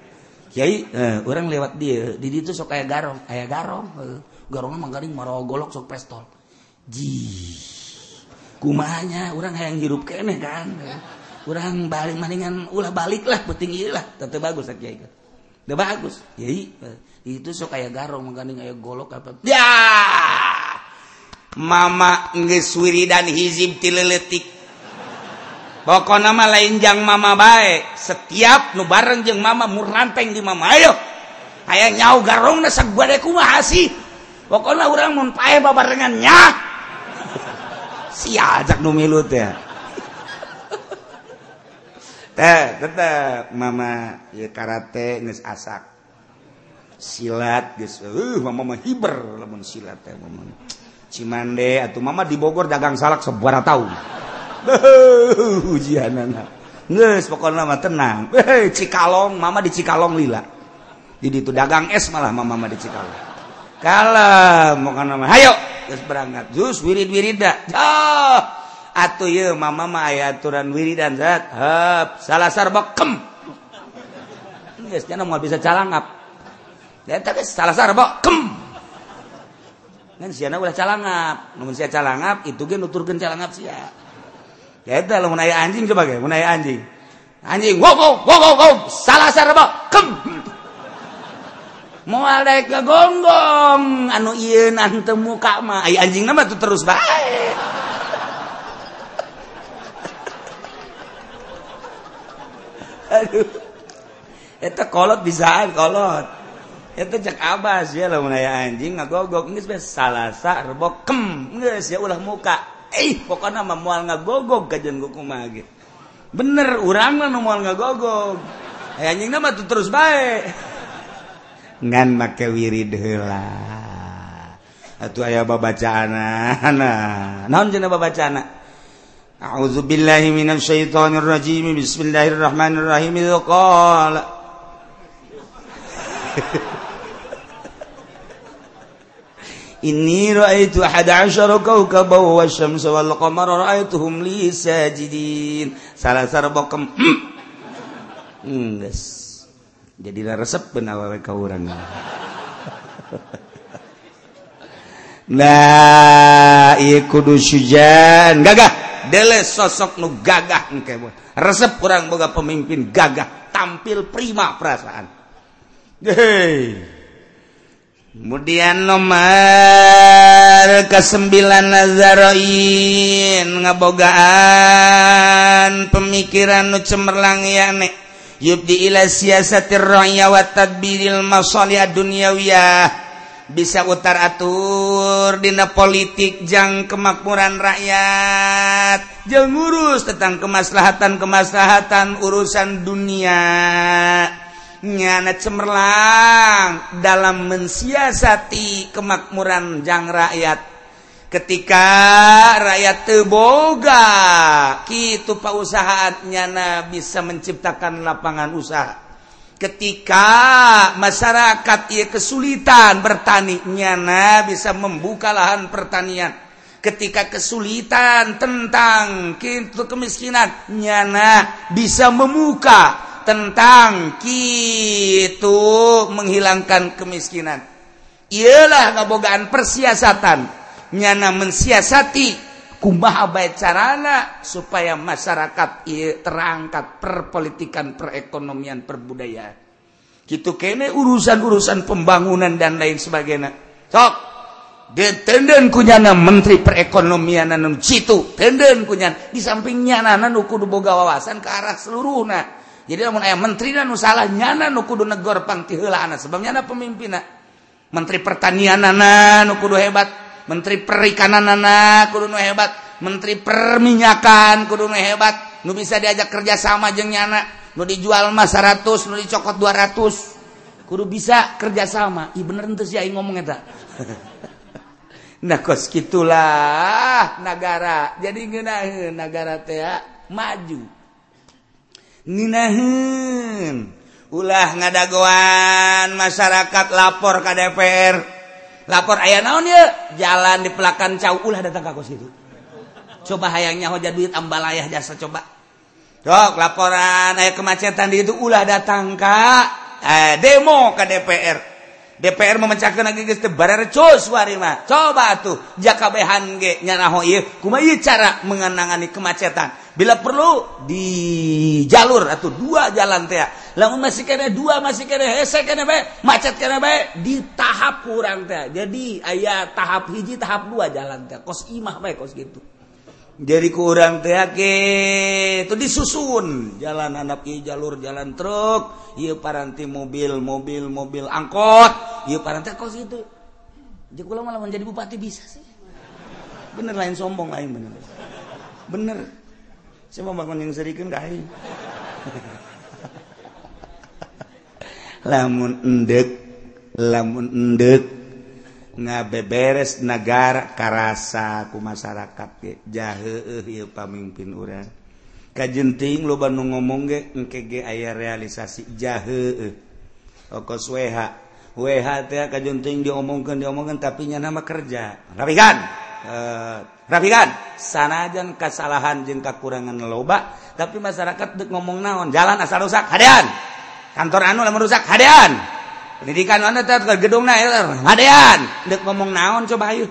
Kyai eh, orang lewat dia di itu sok kayak garong kayak garong. Eh, garong mah garing maro golok sok pestol. Ji kumanya orang yang hirup kene kan. Orang balik maningan ulah balik lah penting lah. Tetep bagus Kyai udah bagus. Kyai eh, itu so kayak garong mengganding kayak golok apa? Ya mama ngeswiri dan hizib tileletik. Pokok nama lain jang mama baik setiap nu bareng jeng mama muranteng di mama. Ayo! Kayak nyau garong nasa gue kumah sih? Pokoknya orang mau pae babarengannya si ajak nu milut ya. Tetap mama karate nges asak. silat uh, hiber lamun silat Cimande atau Mama di Bogor dagang salak sebuah tahu ujian nges pokoknya mah tenang. Hei, Cikalong Mama di Cikalong lila. Jadi itu dagang es malah Mama, mama di Cikalong. Kalah mau kan nama ayo berangkat. Jus wirid wirida oh, atuh ya mama mah aya aturan wiridan zat. Hap salah sarbakem geus nya bisa calangap. salah udah calangap. Namun saya calangap itu ge nuturkeun calangap sia. Eta lamun aya anjing sebagai mun aya anjing. Anjing wow wow wow wow, wow. salah sarba kem. Moal daek gagonggong anu ieu nan teu muka mah aya anjing mah tuh terus bae. Aduh. Eta kolot bisaan kolot. itu cek abas ya lah aya anjing ngagogok. Ini sebagai salasa rebok kem nggak ya ulah muka. Eh pokoknya mah mual ngagogok kajian gue ge. Bener urang mah mual ngagogok. Eh, anjing nama tuh terus baik ngan make wirid heula. Atuh aya babacaana nah naon cenah babacaana أعوذ بالله من الشيطان الرجيم بسم الله الرحمن الرحيم إذ قال إني رأيت أحد عشر كوكبا والشمس والقمر رأيتهم لي ساجدين salah sarbokem Engges. Hmm. Jadi resep benawa ka urang. Nah, iya kudu sujan gagah dele sosok nu gagah engke resep kurang boga pemimpin gagah tampil prima perasaan. Hei. kemudian nomor kesembilan Nazaroin ngabogaan pemikiran nu cemerlang ya nek yubdi ila siasatir roya wa tadbiril masalih dunyawiyah. Bisa utar atur dina politik jang kemakmuran rakyat. Jang ngurus tentang kemaslahatan kemaslahatan urusan dunia. Nyana cemerlang. Dalam mensiasati kemakmuran jang rakyat. Ketika rakyat teboga gitu pausahaatnya na bisa menciptakan lapangan usaha. Ketika masyarakat ia kesulitan bertaninya na bisa membuka lahan pertanian. Ketika kesulitan tentang gitu kemiskinan nyana bisa memuka tentang Kitu menghilangkan kemiskinan. Ialah ngabogaan persiasatan. Nyana mensiasati kumaha baik carana supaya masyarakat terangkat perpolitikan perekonomian perbudayaan. Gitu kene urusan-urusan pembangunan dan lain sebagainya. Sok tenden kunyana menteri perekonomian anu situ tenden kunyan di samping nyana nu kudu boga wawasan ke arah seluruhna. jadi namun aya menteri dan nusalah nyana nukudu negor pangtihela anak sebab nyana pemimpin menteri pertanian nana nukudu hebat. Menteri perikanan nana kudu nu hebat. Menteri perminyakan kudu nu hebat. Nu bisa diajak kerja sama jeung nyana nu dijual mah 100 nu dicokot 200 kudu bisa kerja sama. Ih bener ente sih aing ngomong eta. Nah kos gitulah negara jadi ngeunaheun negara teh ah, maju. ninahun. Ulah ngadagoan masyarakat lapor ke DPR lapor ayah naon ya? Jalan di pelakan cau. Ulah datang ke situ. Coba hayangnya hoja duit ambal ayah jasa coba. Dok laporan ayah kemacetan di itu ulah datang ke eh, demo ke DPR DPR memecahkan lagi geus teu cus warima coba tuh jaka behan ge nyanaho ieu. Kumaha cara mengenangani kemacetan? bila perlu di jalur. Atau dua jalan teh lamun masih kena dua masih kena hese kena baik macet kena baik di tahap kurang teh jadi ayah tahap hiji tahap dua jalan teh kos imah baik kos gitu. Jadi kurang teh itu disusun. Jalan anak ieu jalur jalan truk. Ieu paranti mobil mobil mobil angkot. Ieu paranti kos gitu jadi kalau malah menjadi bupati bisa sih. Bener lain sombong lain bener. Bener. Saya mau bangun yang serikan kain. lamun endek, lamun endek, ngabeberes negara karasa ku masyarakat ge. Jahe euh ieu pamimpin urang. Kajenting lo nu ngomong ge engke ge aya realisasi jahe euh. okos weha. Weha teh kajenting diomongkeun diomongkeun tapi nya nama kerja. Rapikan eh, rapikan sanajan kesalahan jeung kekurangan loba tapi masyarakat dek ngomong naon jalan asal rusak hadean. Kantor anu lamun rusak hadean. Pendidikan anu teh gedung na er, hadean. Dek ngomong naon coba ayo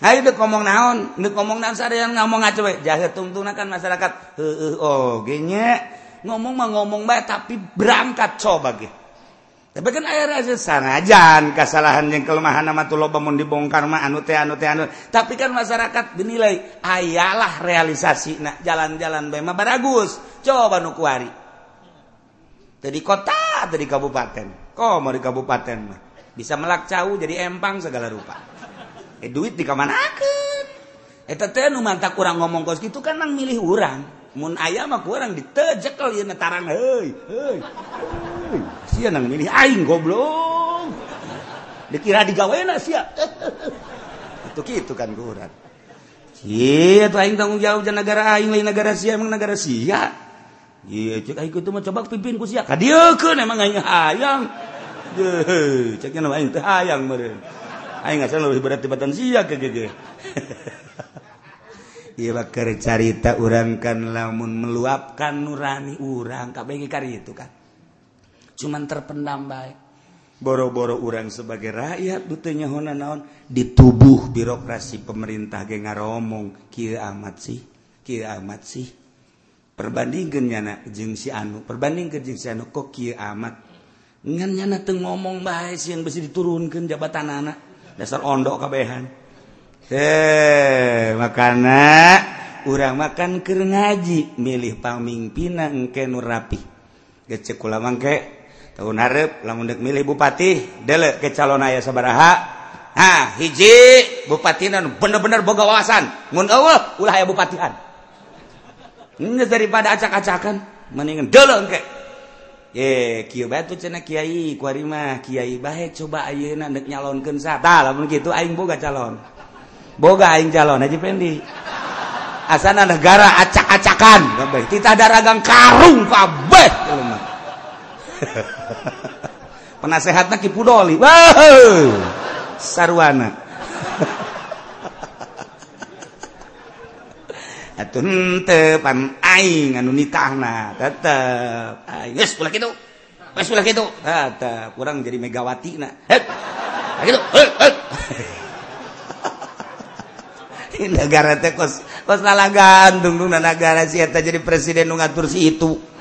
ayo dek ngomong naon? Dek ngomong naon sadean ngomong aja we? Jahe tungtungna kan masyarakat. Heueuh oh nya. Ngomong mah ngomong bae tapi berangkat coba ge. tapi kan air aja sanajan kesalahan yang kelemahan nama tuh loba mun dibongkar mah anu teh anu teh anu. Tapi kan masyarakat dinilai ayalah realisasi nak jalan-jalan bae mah baragus. Coba nu kuari. Dari kota dari kabupaten. Kok mau di kabupaten mah bisa melak cau jadi empang segala rupa. Eh duit di kamanakeun? Eh, Eta teh nu mantak kurang ngomong kos gitu kan nang milih urang. Mun aya mah kurang ditejekel ieu tarang heuy heuy sia nang milih aing goblok. Dikira digawena sia. Itu gitu kan kurat. iya tuh aing tanggung jawab jangan negara aing lain negara sia emang negara sia. Iya cek aing itu mah coba pimpin ku sia. Kadiekeun emang aing hayang. Ceknya nama aing teh hayang meureun. Aing asal lebih berat tibatan sia ke gege. bakar carita urang kan lamun meluapkan nurani urang kabeh kari itu kan. cuman terpendam baik. Boro-boro urang sebagai rakyat dutenya Hona naon? Di tubuh birokrasi pemerintah ge ngaromong kia amat sih kia amat sih. Perbandingannya na jeung si anu perbandingkan jeung si anu kok kia amat? Ngan nyana teu ngomong bae sieun diturunkan diturunkeun jabatanana dasar ondok kabehan. He makana urang makan keur ngaji milih pamingpina engke nu rapih. Gecek kula mangke tahun narep lamun milih bupati dele ke calon ayah sabaraha ha hiji bupati nan bener-bener boga wawasan mun eueuh ulah aya bupatian ini daripada acak-acakan mendingan dele engke ye kieu bae tuh cenah kiai, kuari mah kiai bae coba ayeuna dek nyalonkeun sa. Tah, lamun kitu aing boga calon. Boga aing calon Haji Pendi. Asana negara acak-acakan, kabeh. Titah daragang karung kabeh. penasehatnya Ki Pudoli. Wow sarwana. Atuh teu pan aing anu nitahna tetep. Aing geus ulah kitu. Geus ulah kitu. Tetep kurang jadi megawati na heup kitu. Heup negara teh kos kos lalagan dungdung negara si eta jadi presiden nu ngatur si itu.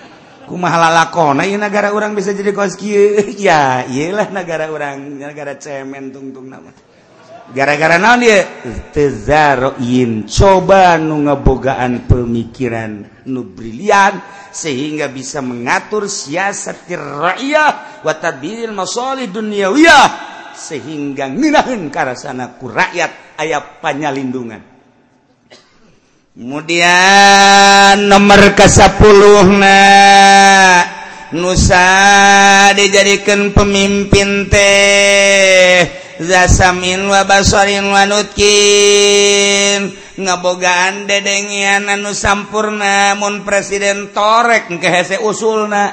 kumahala lakon negara orang bisa jadi kos ya iyalah negara orang negara cemen tungtung nama. Gara-gara naon dia tezaroin coba nu ngabogaan pemikiran nu brilian sehingga bisa mengatur siasat rakyat wa tadbiril masalih dunyawiyah sehingga ngeunaheun karasana ku rakyat aya panyalindungan. kemudian nomor ke-10 nah Nusa dijadikan pemimpin teh. Zasamin wabasorin wanutkin ngabogaan dedengian anu sampurna mun presiden torek ke hese usulna.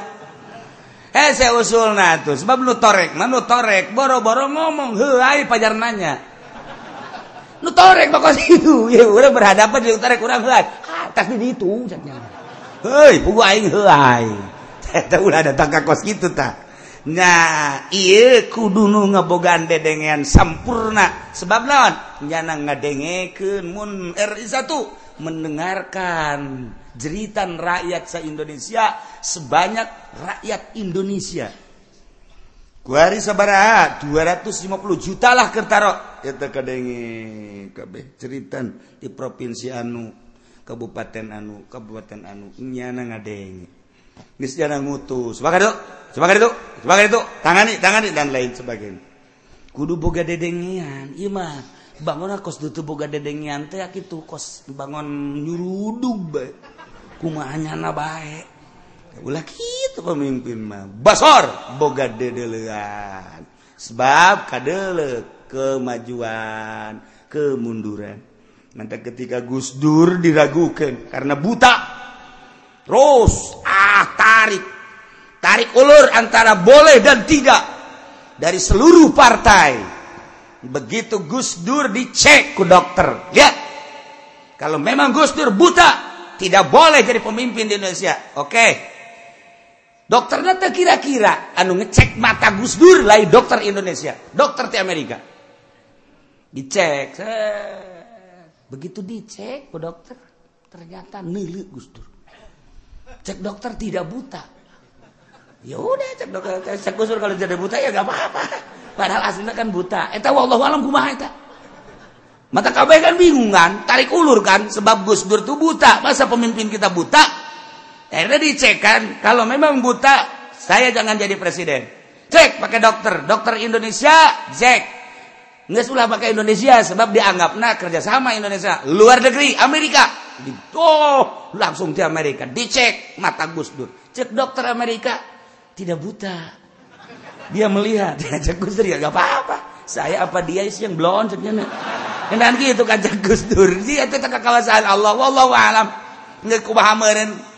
Hese usulna tuh sebab nu torek mah nu torek boro-boro ngomong heuai pajar nanya nutorek bakal situ ya udah berhadapan di utara kurang lain atas di itu caknya hei pugu aing heai eta ulah datang ka kos kitu tah. Nah ieu kudu nu ngabogaan dedengean sampurna. Sebab lawan nyana ngadengekeun mun RI1 mendengarkan jeritan rakyat se-Indonesia sebanyak rakyat Indonesia. Kuari sabaraha 250 juta lah kertaro. Eta kadenge kabeh ceritan di provinsi anu kabupaten anu kabupaten anu nyana ngadenge geus jana ngutus. Sebagai itu sebagai itu sebagai itu tangani tangani dan lain sebagainya. Kudu boga dedengian. Mah bangun kos dutu boga dedengian teh kitu kos bangun nyurudug bae. Kumaha nyana bae? Ulah gitu pemimpin mah. Basor boga dedelean. Sebab kadele kemajuan kemunduran. Nanti ketika Gus Dur diragukan karena buta terus ah tarik. Tarik ulur antara boleh dan tidak dari seluruh partai. Begitu Gus Dur dicek ke dokter ya kalau memang Gus Dur buta tidak boleh jadi pemimpin di Indonesia. Oke dokternya tak kira-kira anu ngecek mata Gus Dur lain dokter Indonesia. Dokter di Amerika. Dicek begitu dicek ke dokter ternyata nilik Gus Dur. Cek dokter tidak buta. Ya udah cek dokter cek kusur kalau jadi buta ya gak apa-apa. Padahal aslinya kan buta. Eta wallahu alam kumaha eta? Mata kabeh kan bingung kan tarik ulur kan sebab Gus Dur tuh buta. Masa pemimpin kita buta akhirnya dicek kan kalau memang buta saya jangan jadi presiden. Cek pakai dokter. Dokter Indonesia cek. Nggak sulah pakai Indonesia sebab dianggap nah kerjasama Indonesia. Luar negeri Amerika. Oh langsung di Amerika. Dicek mata Gus Dur. Cek dokter Amerika tidak buta. Dia melihat dia Gus Dur. Ya gak apa-apa. Saya apa dia sih yang blon ceknya dan gitu kan Gus Dur. Dia itu kawasan Allah. Wallahu alam. Nggak kubahamerin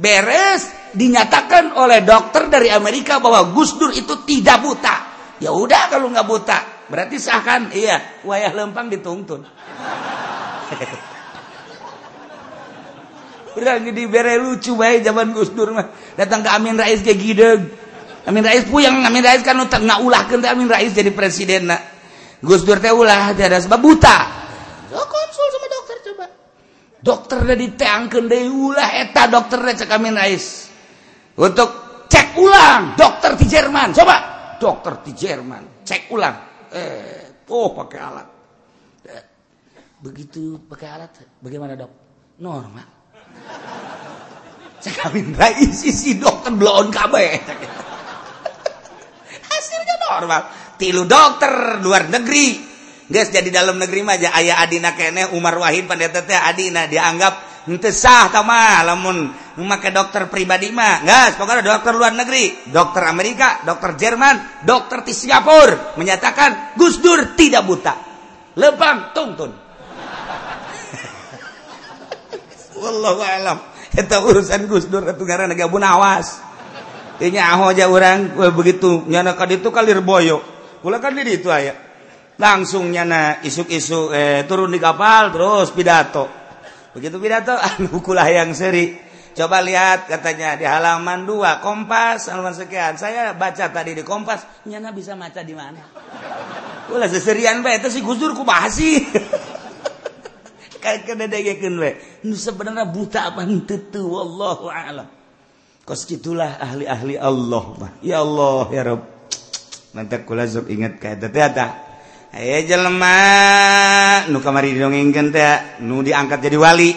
beres dinyatakan oleh dokter dari Amerika bahwa Gus Dur itu tidak buta ya udah kalau nggak buta berarti sah kan iya wayah lempang dituntun Udah di bere lucu baik zaman Gus Dur mah. Datang ke Amin Rais kayak gideg. Amin Rais puyeng Amin Rais kan nggak ulah kan Amin Rais jadi presiden nak. Gus Dur teh ulah ada sebab buta. So, konsul sama. Dokter deui ulah eta dokter cek Rais. Untuk cek ulang dokter di Jerman. Coba dokter di Jerman cek ulang. Eh, oh pakai alat. Eh, begitu pakai alat bagaimana dok? Normal kawin isi si dokter belum kabeh hasilnya normal tilu dokter luar negeri guys jadi dalam negeri aja ayah Adina kene Umar Wahid pendeta teh Adina dianggap ente sah tama lamun memakai dokter pribadi mah. Guys pokoknya dokter luar negeri dokter Amerika dokter Jerman dokter di Singapura menyatakan Gus Dur tidak buta. Lebang tuntun. Wallahu alam. Eta urusan Gus Dur gara naga bunawas nya aho aja orang begitu nyana ka ditu kalir boyo kula kan di ditu aya langsung nyana isuk-isuk eh, turun di kapal terus pidato. Begitu pidato anu kulah yang seri. Coba lihat katanya di halaman dua kompas halaman sekian. Saya baca tadi di kompas nyana bisa maca di mana? Kula seserian bae itu si Gus Dur ku sih sebenarnya buta apa tentu wallahu alam. Kos gitulah ahli-ahli Allah ya Allah ya Rob nanti kula ingat kayak teh Hey, jelema nu kamari didongengkeun teh nu diangkat jadi wali.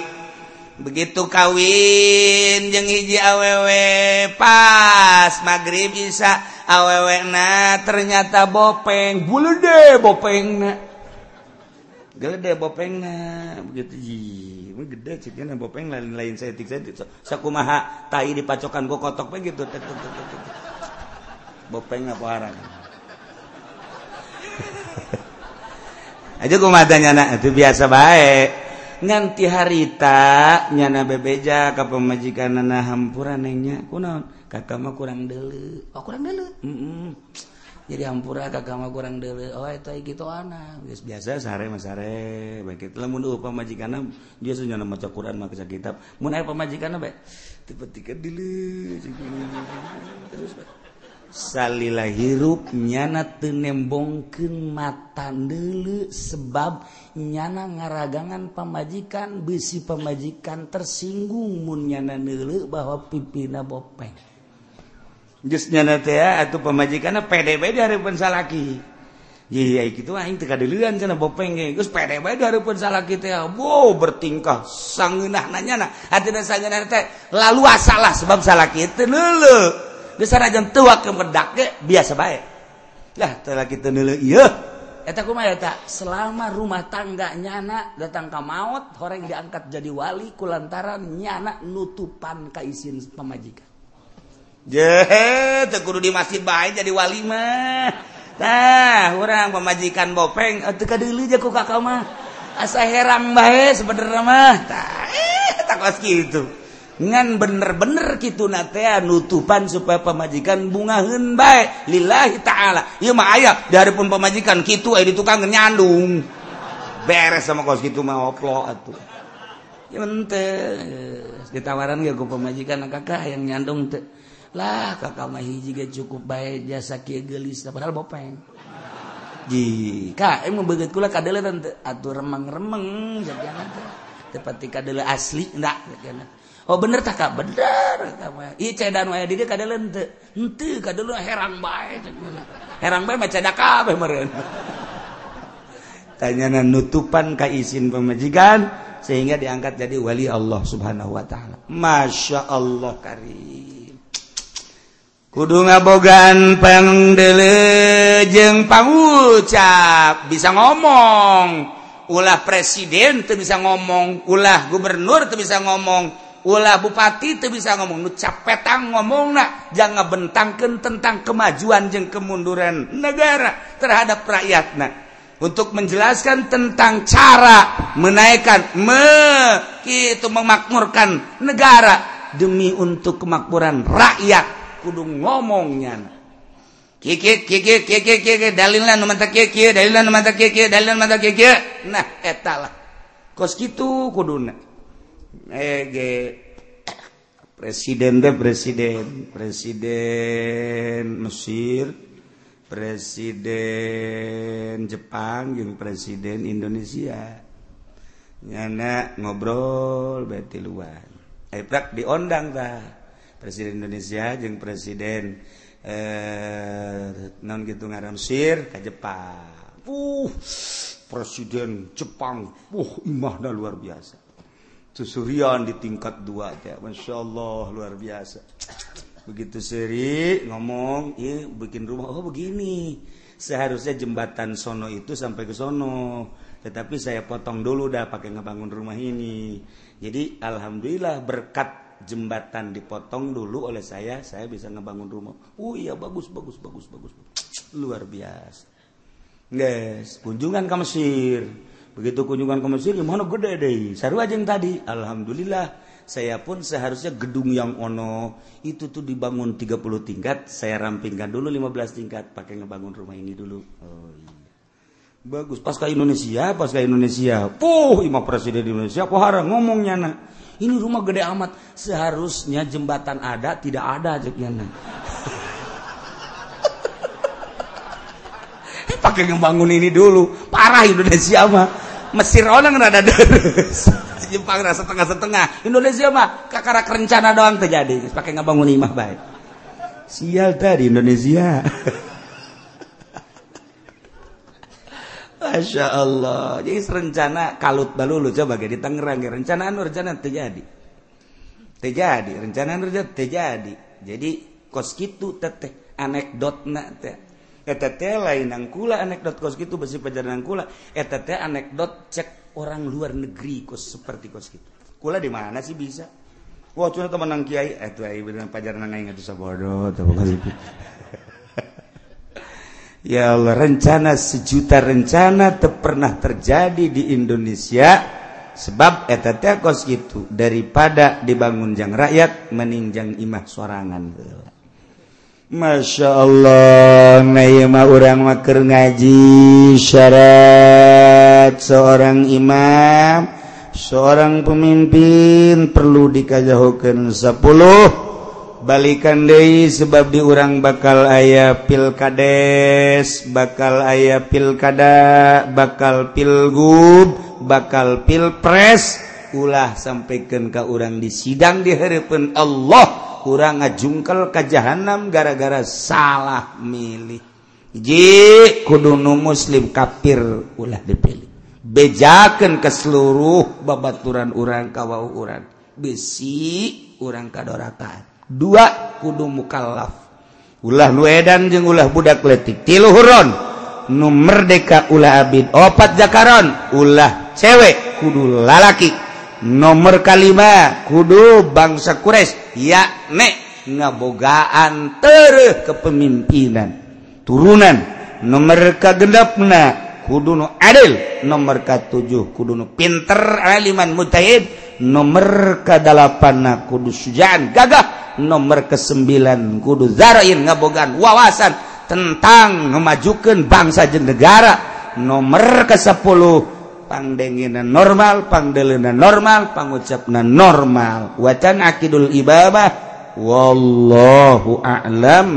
Begitu kawin jeung hiji awewe pas magrib bisa awewe na ternyata bopeng bulu deh bopeng na gede bopeng na begitu ji gede ceknya bopeng lain lain saya tik saya sakumaha tai dipacokan kok kotok begitu bopeng apa arang aja matanyana itu biasa baik nganti harita nyana bebeja ke pemajikan nana hampura nengnya kunaon kakak mah kurang dulu oh kurang dulu mm -mm. jadi hampura kakak mah kurang dulu oh itu gitu anak biasa, biasa sare mas sare. Baik itu lah munduh pemajikan dia sudah nama Quran mah kisah kitab. Mun air pemajikan baik tiba-tiba dulu terus baik Salila hirup nyana tenembongken mata dulu sebab nyana ngaragangan pemajikan besi pemajikan tersinggung mun nyana dulu bahwa pipina bopeng. Just nyana teh atau pemajikan pede pede dari pensalaki. Iya gitu aing teu duluan cina bopeng ge. Gus pede pede dari pensalaki teh. Wow bertingkah sangeunah nanya nah. Atina sangeunah teh lalu asalah sebab salaki teh dulu. desarajan tua kemedak biasa baiklah selama rumah tangga nyana datang ke maut orang diangkat jadi wali kulantaran nyana nutupan Kaisin pemajikan je Teguru di masjid baik jadi walimah orang pemajikan bopeng eh, dulu kakak mah. Asa herang baik sebenarnya mah. Tak eh, tak gitu ngan bener-bener gitu natea nutupan supaya pemajikan bunga baik lillahi ta'ala. Iya mah ayah dari pun pemajikan gitu eh di tukang nyandung. Beres sama kos gitu mah oplo atuh. Ya ente ditawaran gak ku pemajikan kakak yang nyandung te lah kakak mah hiji cukup baik jasa kia gelis padahal bopeng. Jika emang begitu kula kadele tante atuh remeng-remeng nanti tepati kadele asli enggak jadi Oh bener tak kak? Bener kamu. Iya cedan wae di dia kada lente. Henteu kada lu herang bae. Herang bae maca daka bae meureun. Tanyana nutupan ka izin pemajikan sehingga diangkat jadi wali Allah Subhanahu wa taala. Masya Allah karim. Kudu ngabogan pangdele jeung pangucap bisa ngomong. Ulah presiden tuh bisa ngomong, ulah gubernur tuh bisa ngomong, ulah bupati itu bisa ngomong nu capetang ngomong nak jangan bentangkan tentang kemajuan jeng kemunduran negara terhadap rakyat nak untuk menjelaskan tentang cara menaikkan me itu memakmurkan negara demi untuk kemakmuran rakyat. Kudu ngomongnya. Kiki kiki kiki kiki dalilnya nu mata kiki dalilnya nu mata kiki dalilnya mata kiki nah etalah kos gitu kuduna presiden deh presiden. Presiden Mesir. Presiden Jepang. Jeung presiden Indonesia. Nyana ngobrol betiluan Eprak eh, diondang tah presiden Indonesia jeung presiden eh non gitu ngaran Mesir ke Jepang. Uh presiden Jepang. Uh imahna luar biasa. Susurian di tingkat dua ya Masya Allah luar biasa. Begitu seri ngomong ya bikin rumah. Oh begini. Seharusnya jembatan sono itu sampai ke sono. Tetapi saya potong dulu dah pakai ngebangun rumah ini. Jadi alhamdulillah berkat jembatan dipotong dulu oleh saya saya bisa ngebangun rumah. Oh iya bagus bagus bagus bagus luar biasa. Guys kunjungan ke Mesir begitu kunjungan ke Mesir gimana gede deh. Saru aja yang tadi. Alhamdulillah saya pun seharusnya gedung yang ono itu tuh dibangun 30 tingkat saya rampingkan dulu 15 tingkat pakai ngebangun rumah ini dulu. Oh iya. Bagus. Pas ke Indonesia pas ke Indonesia. Puh imam presiden Indonesia pohara ngomongnya nak? Ini rumah gede amat. Seharusnya jembatan ada tidak ada aja. Pakai ngebangun ini dulu? Parah Indonesia mah. Mesir orang rada deres. Jepang rasa setengah setengah Indonesia mah kakara rencana doang terjadi. Pakai ngebangun imah baik. Sial tadi Indonesia. Masya Allah. Jadi rencana kalut balulu coba di Tangerang rencana anu rencana terjadi. Terjadi rencana anu terjadi. Jadi kos gitu teteh anekdotna teh lainangkula anekdot kos gitu besi pajaranangkula anekdot cek orang luar negeri kos seperti kos gitu. Kula di mana sih bisa? Wah, cuma teman kiai, eh tuh benar pajaran nggak itu. Sabodo, Ya Allah, rencana sejuta rencana tak pernah terjadi di Indonesia. Sebab etat kos gitu daripada dibangun jang rakyat meninjang imah sorangan. Masya Allah naima orang maker ngaji syarat. Seorang imam seorang pemimpin perlu dikajahukan 10 balikan Dei sebab diurang bakal ayah pilkades bakal ayah pilkada bakal pilgub bakal pilpres. ulah sampaikan ke orang di sidang di hadapan Allah kurang ngajungkel ke jahanam gara-gara salah milih. Ji kudu nu muslim kafir ulah dipilih. Bejakan ke seluruh babaturan orang kawau orang besi orang kadorakan dua kudu mukallaf. Ulah nu edan jeung ulah budak letik tilu huron nu merdeka ulah abid. Opat zakaron ulah cewek kudu lalaki. nomor kalima kudu bangsa Quraisy yakni ngabogaan ter kepemimpinan turunan. Nomor kagendapna kudu nu adil. Nomor katujuh kudu nu pinter aliman mutahid nomor kadalapan kudu sujaan gagah. Nomor kesembilan kudu zarain ngabogaan wawasan tentang memajukan bangsa jeung negara. Nomor ke sepuluh pandengina normal pangdelena normal pangucapna normal. Watan akidul ibabah. Wallahu a'lam.